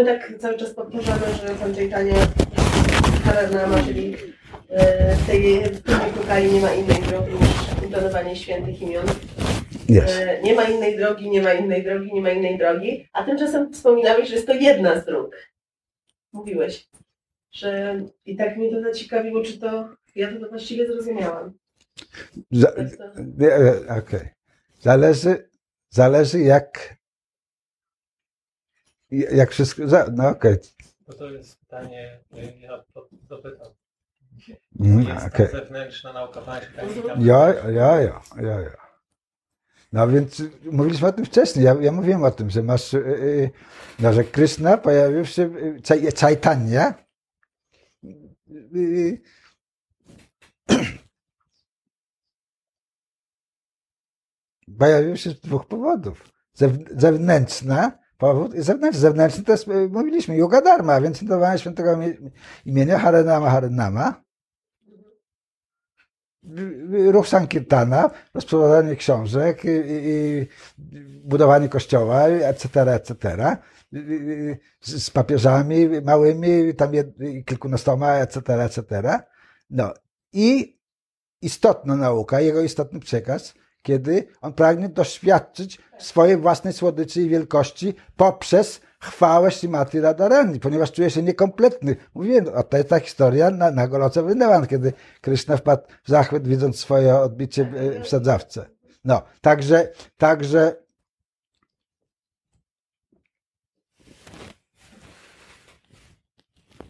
my tak cały czas powtarzamy, że Pan Chaitanya Haranama, czyli e, w tej Kukali nie ma innej drogi niż intonowanie świętych imion. Yes. E, Nie ma innej drogi, nie ma innej drogi, nie ma innej drogi. A tymczasem wspominałeś, że jest to jedna z dróg. Mówiłeś, że i tak mnie to zaciekawiło, czy to ja to właściwie zrozumiałam. Za- Nie, e, Okej. Zależy, zależy jak, jak wszystko, no okej. Bo to jest pytanie, ja dopytam. Mhm, Jest ta zewnętrzna nauka pańska. Ja, ja, ja, ja, ja. No więc mówiliśmy o tym wcześniej. Ja, ja mówiłem o tym, że masz, y, y, no, że Krishna pojawił się, y, Chai- Chaitanya, y, y, pojawił się z dwóch powodów. Zew- Zewnętrzna powód zewnętrzny. Zewnętrzny to jest, mówiliśmy, Yoga Dharma, więc intowanie świętego imi- imienia Harenama Harenama. Ruch Sankirtana, rozprowadzanie książek, i, budowanie kościoła, etc., etc. Z papieżami małymi, tam jed, kilkunastoma, etc., etc. No i istotna nauka, jego istotny przekaz, kiedy on pragnie doświadczyć swojej własnej słodyczy i wielkości poprzez chwałę Śrimati Radharani, ponieważ czuje się niekompletny. Mówiłem, o to jest ta historia na, na Goloce kiedy Krishna wpadł w zachwyt, widząc swoje odbicie e, w sadzawce. No, także, także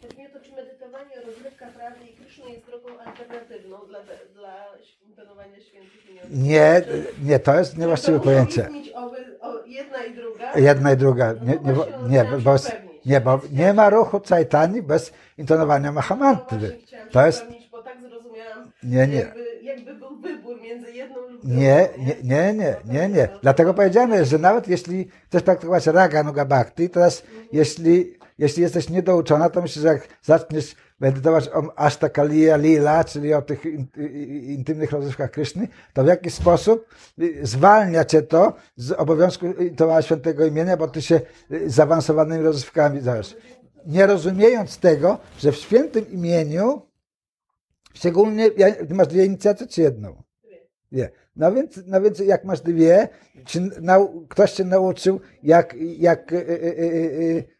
Chodzi mi o to, czy medytowanie, rozrywka prawdy i Kryszny jest drogą alternatywną dla, dla intonowania świętych imion. nie, nie, to jest niewłaściwe pojęcie. oby, o, jedna i druga. Jedna i druga. Nie, nie, No właśnie, nie, chciałam bo, nie, bo nie ma ruchu Caitani bez intonowania No chciałam się To jest, tak zrozumiałam, nie, nie. Jakby, jakby był wybór między jedną lub drugą. Nie, nie, nie, nie, nie, nie. Dlatego powiedziane jest, że nawet jeśli chcesz praktykować raga nuga bhakti, teraz jeśli, jeśli jesteś niedouczona, to myślę, że jak zaczniesz medytować o Ashtakaliya Lila, czyli o tych intymnych rozrywkach Kryszny, to w jakiś sposób y, zwalnia cię to z obowiązku intonowania świętego imienia, bo ty się y, zaawansowanymi rozrywkami zajesz. Nie rozumiejąc tego, że w świętym imieniu szczególnie, masz dwie inicjaty czy jedną? Nie. No więc, no więc jak masz dwie, czy nau, ktoś cię nauczył, jak, jak y, y, y, y, y, y,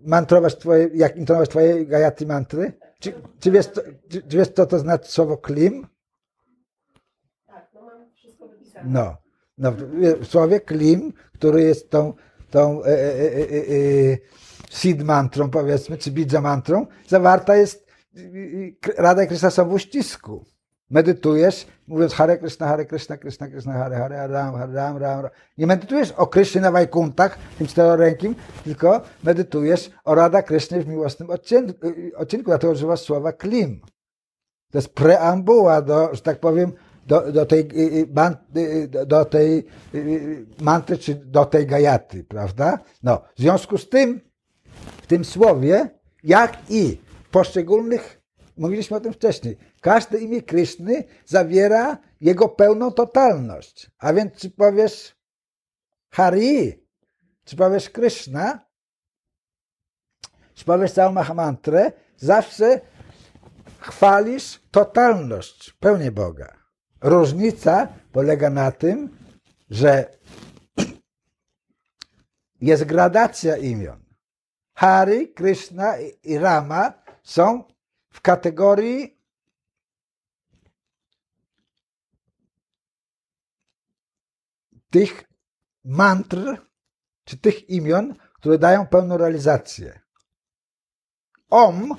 mantrować twoje, jak intonować twoje gayatri mantry? Czy, czy, wiesz, co, czy, czy wiesz, co to znaczy słowo klim? Tak, no mam wszystko wypisane. No. no w słowie klim, który jest tą, tą e, e, e, seed mantrą, powiedzmy, czy bidza mantrą, zawarta jest y, y, Rada są w uścisku. Medytujesz, mówiąc Hare Krishna, Hare Krishna, Krishna Krishna, Hare Hare, Ram, Hare Ram, Ram, Ram. Nie medytujesz o Krysznie na Wajkuntach, tym czterorękim, tylko medytujesz o Rada Krysznie w miłosnym odcinku, y, odcinku dlatego używasz słowa klim. To jest preambuła do, że tak powiem, do, do, tej, y, y, do- tej czy do tej gajaty, prawda? No, w związku z tym, w tym słowie, jak i poszczególnych, mówiliśmy o tym wcześniej, każde imię Kryszny zawiera jego pełną totalność. A więc czy powiesz Hari, czy powiesz Kryszna, czy powiesz całą Mahamantrę, zawsze chwalisz totalność, pełnię Boga. Różnica polega na tym, że jest gradacja imion. Hari, Krishna i- Rama są w kategorii tych mantr, czy tych imion, które dają pełną realizację. Om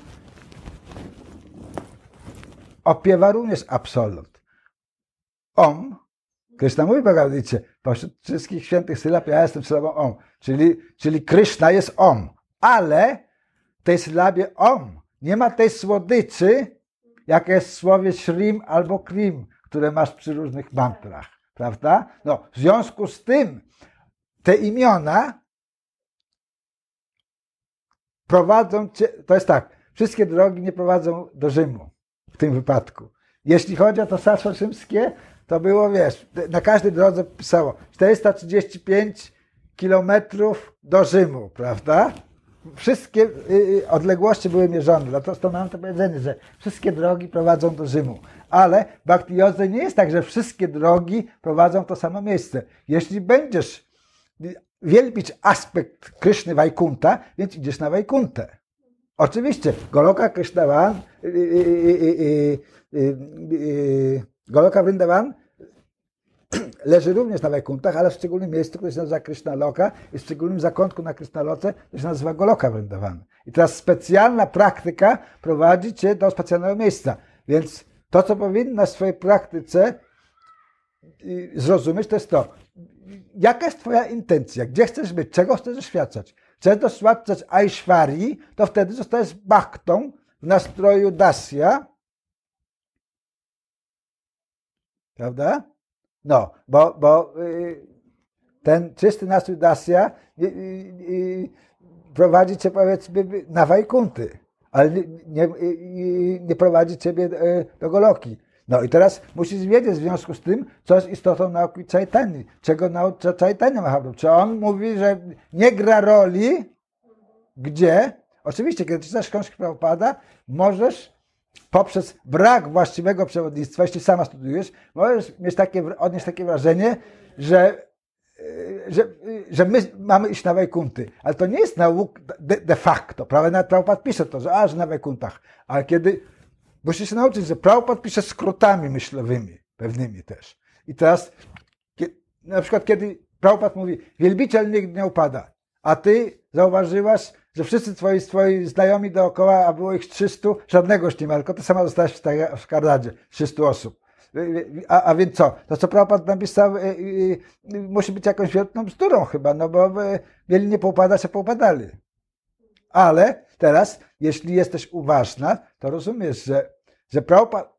opiewa również absolut. Om, Krishna mówi w Bhagavad Gita, pośród wszystkich świętych sylab ja jestem sylabą Om, czyli, czyli Krishna jest Om, ale w tej sylabie Om nie ma tej słodyczy, jaka jest w słowie Shrim albo Krim, które masz przy różnych mantrach, prawda? No, w związku z tym te imiona prowadzą cię, to jest tak, wszystkie drogi nie prowadzą do Rzymu w tym wypadku. Jeśli chodzi o to Saszo Rzymskie, to było, wiesz, na każdej drodze pisało 435 kilometrów do Rzymu, prawda? Wszystkie y, y, odległości były mierzone. Dlatego to mam to powiedzenie, że wszystkie drogi prowadzą do Rzymu. Ale w Bhakti nie jest tak, że wszystkie drogi prowadzą to samo miejsce. Jeśli będziesz wielbić aspekt Kryszny Wajkunta, więc idziesz na Wajkuntę. Oczywiście, Goloka Krishnavan, y, y, Goloka Vrindavan leży również na Wajkuntach, ale w szczególnym miejscu, które się nazywa Krishna Loka i w szczególnym zakątku na Krishna Loce, to się nazywa Goloka Vrindavan. I teraz specjalna praktyka prowadzi cię do specjalnego miejsca. Więc to, co powinna w swojej praktyce zrozumieć, to jest to, jaka jest twoja intencja, gdzie chcesz być, czego chcesz doświadczać. Chcesz doświadczać Aishwari, to wtedy zostajesz baktą w nastroju Dasya, prawda? No, bo, bo y, ten czysty nastrój Dasya y, y, prowadzi cię powiedzmy na Wajkunty, ale nie, nie, prowadzi ciebie do Goloki. No i teraz musisz wiedzieć w związku z tym, co jest istotą nauki Chaitanya, czego naucza Chaitanya Mahaprabhu. Czy on mówi, że nie gra roli, gdzie, oczywiście, kiedy czytasz książkę Prabhupada, możesz poprzez brak właściwego przewodnictwa, jeśli sama studiujesz, możesz mieć takie, odnieść takie wrażenie, że, e, że, że my mamy iść na Wajkunty. Ale to nie jest nauk de, de facto, prawda? Nawet Prabhupada pisze to, że aż na Wajkuntach. Ale kiedy Musisz się nauczyć, że Prabhupada pisze skrótami myślowymi, pewnymi też. I teraz, na przykład kiedy Prabhupada mówi, wielbiciel nigdy nie upada, a ty zauważyłaś, że wszyscy twoi, twoi znajomi dookoła, a było ich 300, żadnego nie ma, tylko ty sama zostałaś w Kardadzie, 300 osób. A, a więc co? To co Prabhupada napisał, y, y, y, musi być jakąś wielką bzdurą chyba, no bo mieli nie poupadać, a poupadali. Ale teraz, jeśli jesteś uważna, to rozumiesz, że, że Prabhupada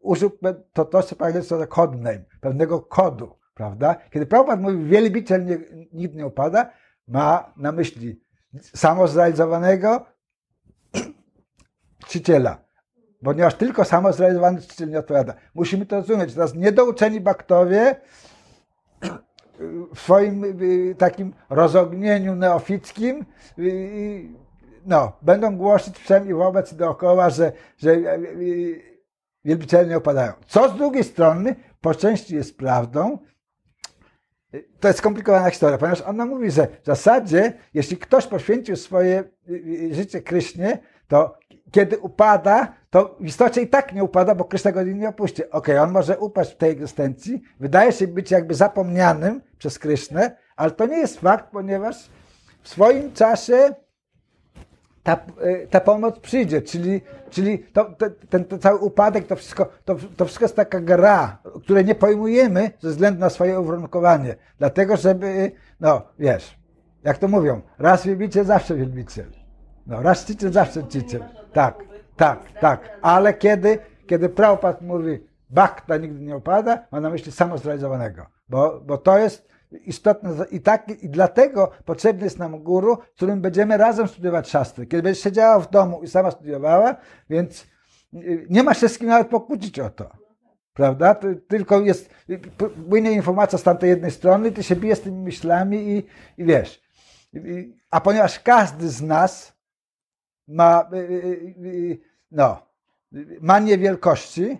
użył to, to co powiedział, to code name, pewnego kodu, prawda? Kiedy Prabhupada mówi, wielbiciel nie, nikt nie upada, ma na myśli samozrealizowanego czciciela. Ponieważ tylko samozrealizowany czciciel nie odpowiada. Musimy to rozumieć. Teraz niedouczeni baktowie w swoim y, takim rozognieniu neofickim y, no, będą głosić wszędzie wobec dookoła, że, że wielbiciele nie opadają. Co z drugiej strony po części jest prawdą, to jest skomplikowana historia, ponieważ ona mówi, że w zasadzie, jeśli ktoś poświęcił swoje e, życie Krysznie, to kiedy upada, to w istocie i tak nie upada, bo Kryszna go nie opuści. Okej, okay, on może upaść w tej egzystencji, wydaje się być jakby zapomnianym przez Krysznę, ale to nie jest fakt, ponieważ w swoim czasie ta, e, ta pomoc przyjdzie, czyli, czyli to, ten cały upadek, to wszystko, to, to wszystko jest taka gra, której nie pojmujemy ze względu na swoje uwarunkowanie. Dlatego, żeby, no wiesz, jak to mówią, raz wielbiciel, zawsze wielbiciel. No, raz czciciel, zawsze czciciel. Tak, tak, tak. Ale kiedy, kiedy Prabhupada mówi, bakta nigdy nie opada, ma na myśli samozrealizowanego. Bo, bo to jest istotne i, tak, i dlatego potrzebny jest nam guru, z którym będziemy razem studiować szastry. Kiedy będziesz siedziała w domu i sama studiowała, więc y, nie ma się z kim nawet pokłócić o to. Prawda? Tylko jest, płynie informacja z tamtej jednej strony, ty się bijesz z tymi myślami i, i wiesz. A ponieważ każdy z nas ma, y, no, ma niewielkości,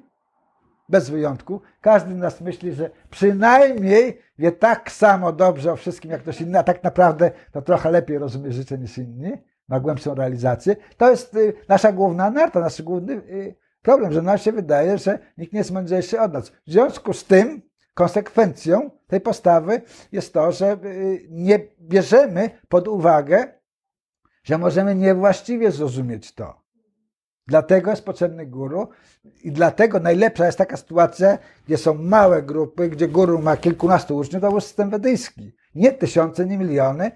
bez wyjątku, każdy z nas myśli, że przynajmniej wie tak samo dobrze o wszystkim jak ktoś inny, a tak naprawdę to trochę lepiej rozumie życie niż inni, ma głębszą realizację. To jest y, nasza główna narta, nasz główny y, problem, że nam się wydaje, że nikt nie jest mądrzejszy od nas. W związku z tym konsekwencją tej postawy jest to, że y, nie bierzemy pod uwagę, że możemy niewłaściwie zrozumieć to. Dlatego jest potrzebny guru i dlatego najlepsza jest taka sytuacja, gdzie są małe grupy, gdzie guru ma kilkunastu uczniów, to był system wedyjski. Nie tysiące, nie miliony,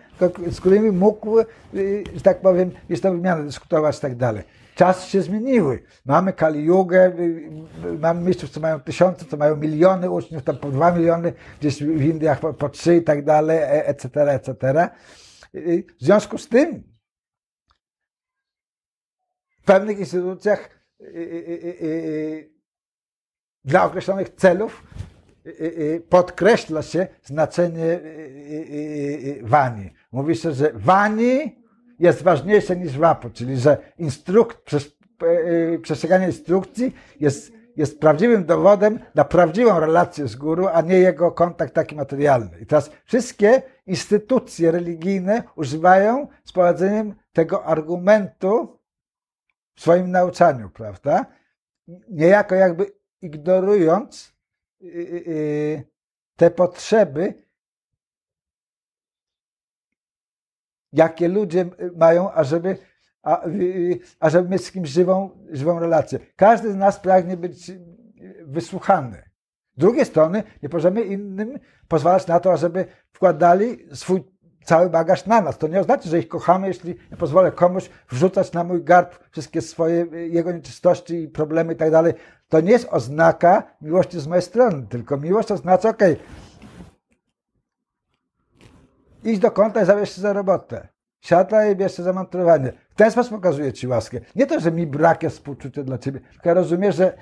z którymi mógł, y, że tak powiem, jest to wymiana, dyskutować i tak dalej. Czasy się zmieniły. Mamy Kali Jugę, y, y, mamy mistrzów, co mają tysiące, co mają miliony uczniów, tam po dwa miliony, gdzieś w Indiach po, po trzy i tak dalej, etc., etc. W związku z tym w pewnych instytucjach y, y, y, dla określonych celów y, y, podkreśla się znaczenie y, y, y, wani. Mówi się, że wani jest ważniejsze niż wapo, czyli że instruk, przez, y, przestrzeganie instrukcji jest, jest prawdziwym dowodem na prawdziwą relację z guru, a nie jego kontakt taki materialny. I teraz wszystkie instytucje religijne używają z powiedzeniem tego argumentu w swoim nauczaniu, prawda? Niejako jakby ignorując y, y, y, te potrzeby, jakie ludzie mają, ażeby, ażeby mieć z kimś żywą, żywą relację. Każdy z nas pragnie być wysłuchany. Z drugiej strony nie możemy innym pozwalać na to, ażeby wkładali swój cały bagaż na nas. To nie oznacza, że ich kochamy, jeśli ja pozwolę komuś wrzucać na mój garb wszystkie swoje, jego nieczystości i problemy i tak dalej. To nie jest oznaka miłości z mojej strony, tylko miłość oznacza, okej, idź do kąta i zabierz się za robotę. Siadaj i bierz się za mantrowanie. W ten sposób pokazuję Ci łaskę. Nie to, że mi brak jest współczucia dla Ciebie, tylko ja rozumiem, że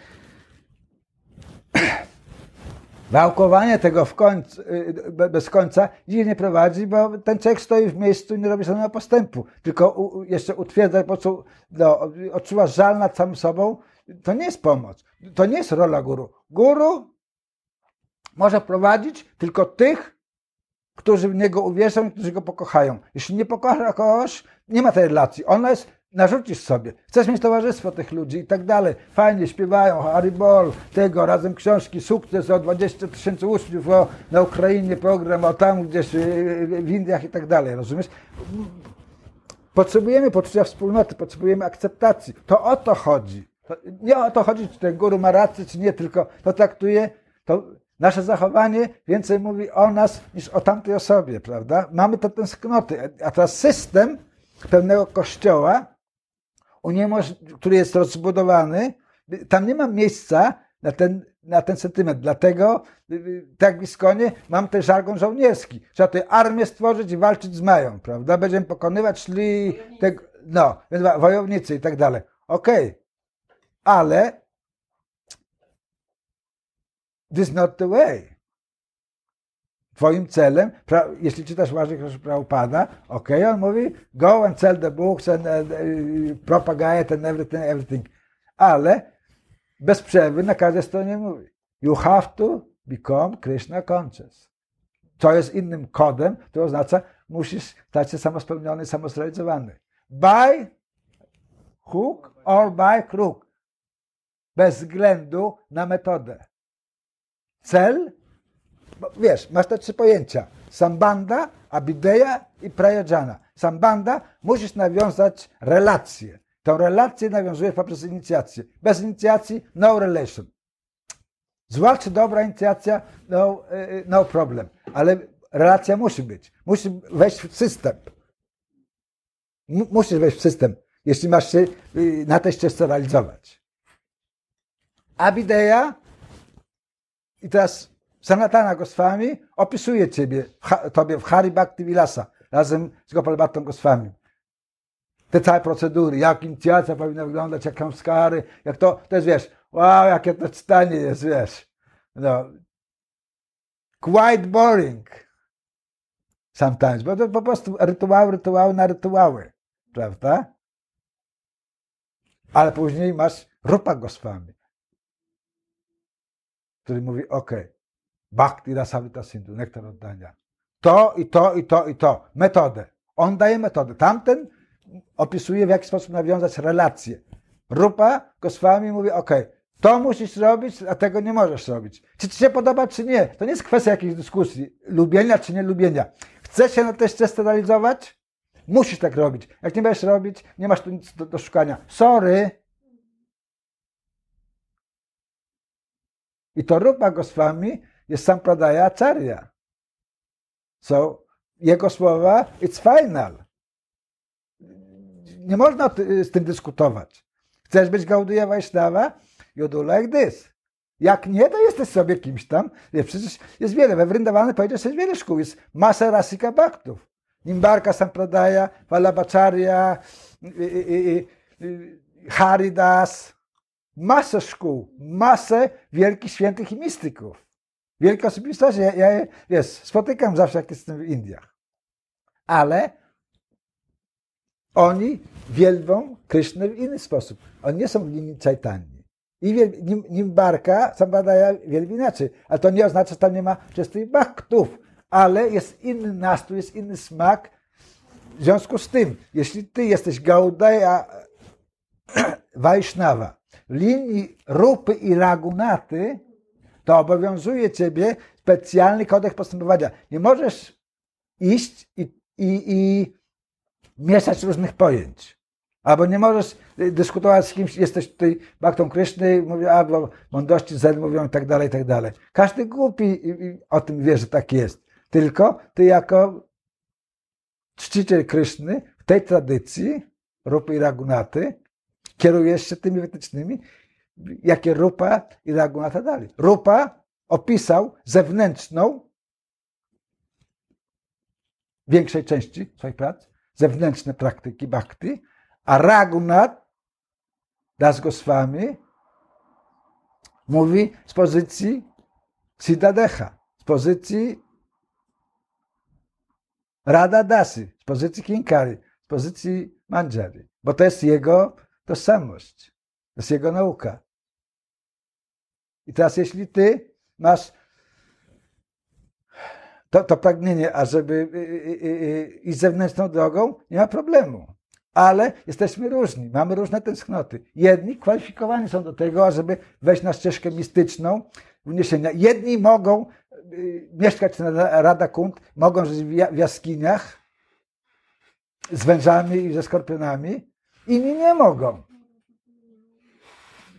Wałkowanie tego końcu, y, bez końca nigdzie nie prowadzi, bo ten człowiek stoi w miejscu i nie robi żadnego postępu. Tylko u, jeszcze utwierdza, po prostu no, odczuwa żal nad samym sobą. To nie jest pomoc. To nie jest rola guru. Guru może prowadzić tylko tych, którzy w niego uwierzą i którzy go pokochają. Jeśli nie pokocha kogoś, nie ma tej relacji. Ona jest narzucisz sobie. Chcesz mieć towarzystwo tych ludzi i tak dalej. Fajnie śpiewają, Haribol, tego, razem książki, sukces o 20 tysięcy uczniów, o, na Ukrainie program, o tam gdzieś y, w Indiach i tak dalej, rozumiesz? Potrzebujemy poczucia wspólnoty, potrzebujemy akceptacji. To o to chodzi. Nie o to chodzi, czy ten guru ma rację, czy nie, tylko to traktuje, to nasze zachowanie więcej mówi o nas niż o tamtej osobie, prawda? Mamy te tęsknoty, a teraz system pewnego kościoła uniemoż... który jest rozbudowany, tam nie ma miejsca na ten, na ten sentyment. Dlatego, tak w Iskonie, mam też żargon żołnierski. Trzeba tę armię stworzyć i walczyć z Mają, prawda? Będziemy pokonywać, szli, te, no, wojownicy i tak dalej. Okej, okay. ale this is not the way. Twoim celem, jeśli czytasz uważnie Prabhupada, ok, on mówi go and sell the books and uh, propagate and everything, everything. Ale bez przerwy na każdej stronie mówi you have to become Krishna conscious. To jest innym kodem, to oznacza musisz stać się samospełniony, samosrealizowany. By hook or by crook. Bez względu na metodę. Cel wiesz, masz te trzy pojęcia. Sambanda, abideya i prayajana. Sambanda musisz nawiązać relację. Tą relację nawiązujesz poprzez inicjację. Bez inicjacji no relation. Zła czy dobra inicjacja, no, e, e, no problem. Ale relacja musi być. Musi wejść w system. musisz wejść w system, jeśli masz się y, na tej ścieżce realizować. Abideya i teraz Sanatana Goswami opisuje ciebie, tobie w Hari Bhakti Vilasa razem z Gopal Goswami. Te całe procedury, jak inicjacja powinna wyglądać, jak kamskary, jak to, to jest, wiesz, wow, jakie to czytanie jest, wiesz. No. Quite boring sometimes, bo to po prostu rytuały, rytuały na rytuały, prawda? Ale później masz Rupa Goswami, który mówi, okej, okay, Bhakti Rasavita Sindhu, nektar oddania. To i to i to i to. Metodę. On daje metodę. Tamten opisuje, w jaki sposób nawiązać relacje. Rupa Goswami mówi, ok, to musisz robić, a tego nie możesz robić. Czy ci się podoba, czy nie? To nie jest kwestia jakiejś dyskusji. Lubienia, czy nie lubienia. Chcesz się na tej ścieżce realizować? Musisz tak robić. Jak nie będziesz robić, nie masz tu nic do, do szukania. Sorry. I to Rupa Goswami jest Sampradaya Acharya. So, jego słowa, it's final. Nie można z tym dyskutować. Chcesz być Gaudiya Vaishnava? You do like this. Jak nie, to jesteś sobie kimś tam. Wiesz, przecież jest wiele. We Vrindavan powiedziesz, jest wiele szkół. Jest masa rasika baktów. Nimbarka Sampradaya, Vallabhacharya, Haridas. Masę szkół. Masę wielkich świętych i mistyków. Wielkie osobistości. Ja, ja je, wiesz, spotykam zawsze, jak jestem w Indiach. Ale oni wielbią Krysznę w inny sposób. Oni nie są w linii Czajtani. I wiel, nim, nim Barka, Sambadaja wielbi inaczej. Ale to nie oznacza, że tam nie ma czystych baktów. Ale jest inny nastrój, jest inny smak. W związku z tym, jeśli ty jesteś Gaudaja Wajsznawa linii Rupy i Ragunaty, to obowiązuje ciebie specjalny kodeks postępowania. Nie możesz iść i, i, i mieszać różnych pojęć. Albo nie możesz y, dyskutować z kimś, jesteś tutaj baktą Kryszny, mówi, a bo mądrości zen mówią i tak dalej, i tak dalej. Każdy głupi o tym wie, że tak jest. Tylko ty jako czciciel Kryszny w tej tradycji Rupy i Ragunaty kierujesz się tymi wytycznymi, jakie Rupa i Ragunata dali. Rupa opisał zewnętrzną większej części swoich prac, zewnętrzne praktyki bhakti, a Ragunat Das Goswami mówi z pozycji Siddhadeha, z pozycji Rada Dasy, z pozycji Kinkari, z pozycji Manjari, bo to jest jego tożsamość, to jest jego nauka. I teraz jeśli ty masz to, to pragnienie, ażeby y, y, y, iść zewnętrzną drogą, nie ma problemu. Ale jesteśmy różni, mamy różne tęsknoty. Jedni kwalifikowani są do tego, ażeby wejść na ścieżkę mistyczną uniesienia. Jedni mogą mieszkać na Radakund, mogą żyć w jaskiniach z wężami i ze skorpionami, inni nie mogą.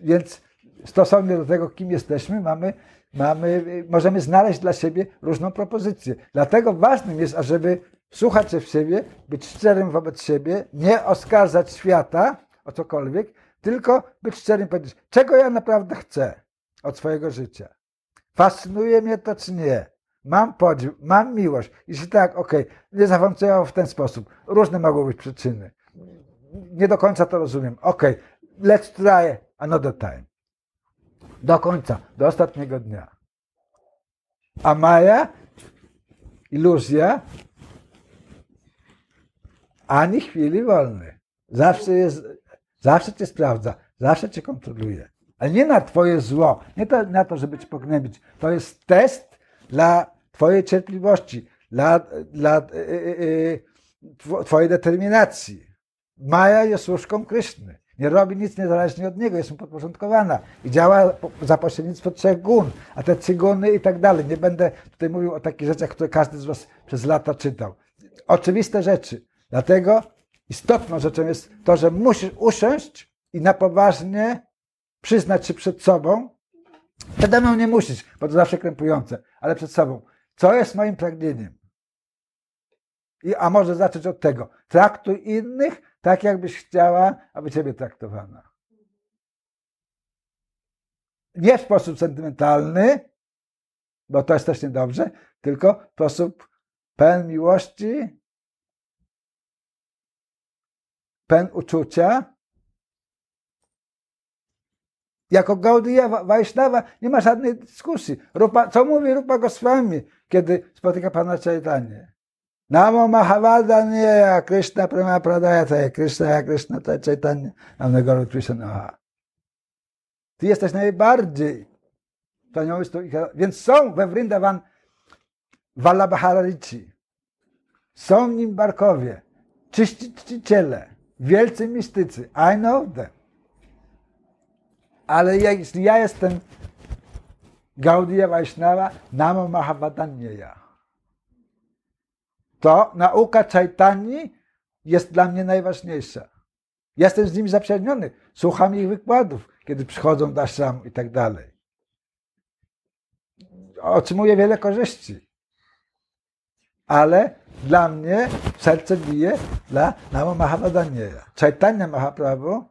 Więc stosownie do tego, kim jesteśmy, mamy, mamy, możemy znaleźć dla siebie różną propozycję. Dlatego ważnym jest, ażeby słuchać się w siebie, być szczerym wobec siebie, nie oskarżać świata o cokolwiek, tylko być szczerym, powiedzieć, czego ja naprawdę chcę od swojego życia. Fascynuje mnie to, czy nie. Mam podziw, mam miłość. Jeśli tak, okej, nie zafunkcjonowało w ten sposób. Różne mogą być przyczyny. Nie do końca to rozumiem. Okej, let's try another time. Do końca, do ostatniego dnia. A Maja, iluzja, ani chwili wolnej. Zawsze jest, zawsze cię sprawdza, zawsze cię kontroluje. Ale nie na twoje zło, nie to, na to, żeby cię pognębić. To jest test dla twojej cierpliwości, dla, dla y, y, y, tw- twojej determinacji. Maja jest służką Kryszny. Nie robi nic niezależnie od niego, jest mu podporządkowana i działa za pośrednictwem trzech gun, a te trzy guny i tak dalej. Nie będę tutaj mówił o takich rzeczach, które każdy z Was przez lata czytał. Oczywiste rzeczy. Dlatego istotną rzeczą jest to, że musisz usiąść i na poważnie przyznać się przed sobą. Przede mną nie musisz, bo to zawsze krępujące, ale przed sobą. Co jest moim pragnieniem? I, a może zacząć od tego. Traktuj innych tak, jakbyś chciała, aby ciebie traktowano. Nie w sposób sentymentalny, bo to jest też niedobrze, tylko w sposób pełen miłości, pełen uczucia. Jako Gaudiya Vaishnava nie ma żadnej dyskusji. Rupa, co mówi Rupa Goswami, kiedy spotyka Pana Chaitanya? Namo Mahavadanya Krishna Prema Pradayata Krishna Krishna Chaitanya Namnagoru Krishna Ty jesteś najbardziej wspaniałystą. Więc są we Vrindavan Vallabhararici. Są w nim Barkowie, czyści czciciele, wielcy mistycy. I know them. Ale jeśli ja jestem Gaudiya Vaishnava, Namo Mahavadanya to nauka Chaitani jest dla mnie najważniejsza. Jestem z nimi zaprzyjaźniony. Słucham ich wykładów, kiedy przychodzą do ashramu i tak dalej. Otrzymuję wiele korzyści. Ale dla mnie serce bije dla Namo Mahavadanyaya. Chaitanya Mahaprabhu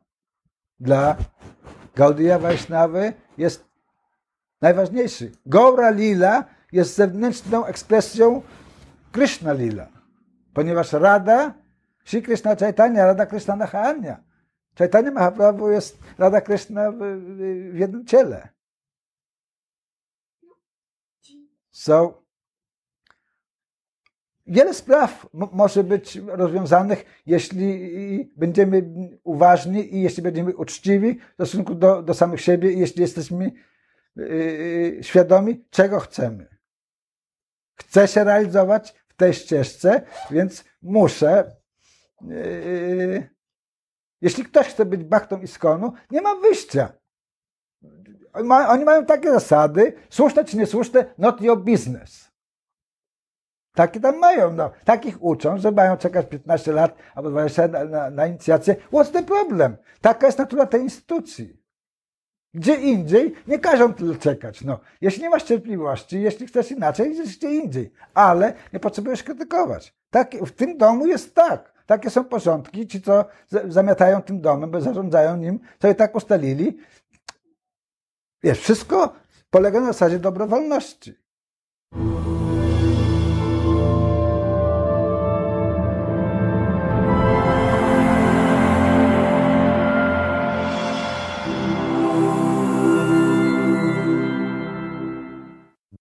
dla Gaudiya Vaishnavy jest najważniejszy. Gaura Lila jest zewnętrzną ekspresją Krishna Lila, ponieważ Rada, Shri Krishna Chaitanya, Rada Krishna Nahanya. Chaitanya Mahaprabhu jest Rada Krishna w, w, w jednym ciele. So, wiele spraw może być rozwiązanych, jeśli będziemy uważni i jeśli będziemy uczciwi w stosunku do, do samych siebie i jeśli jesteśmy yy, świadomi, czego chcemy. Chcę się realizować tej ścieżce, więc muszę. Yy, jeśli ktoś chce być bachtą Iskonu, nie ma wyjścia. Oni ma- Oni mają takie zasady, słuszne czy niesłuszne, not your business. Takie tam mają, no. Takich uczą, że mają czekać 15 lat albo 20 lat na, na, na inicjację. What's the problem? Taka jest natura tej instytucji. Gdzie indziej nie każą tyle czekać. No, jeśli nie masz cierpliwości, jeśli chcesz inaczej, idziesz gdzie indziej. Ale nie potrzebujesz krytykować. Tak, w tym domu jest tak. Takie są porządki. Ci, co za- zamiatają tym domem, bo zarządzają nim, sobie tak ustalili. Wiesz, wszystko polega na zasadzie dobrowolności.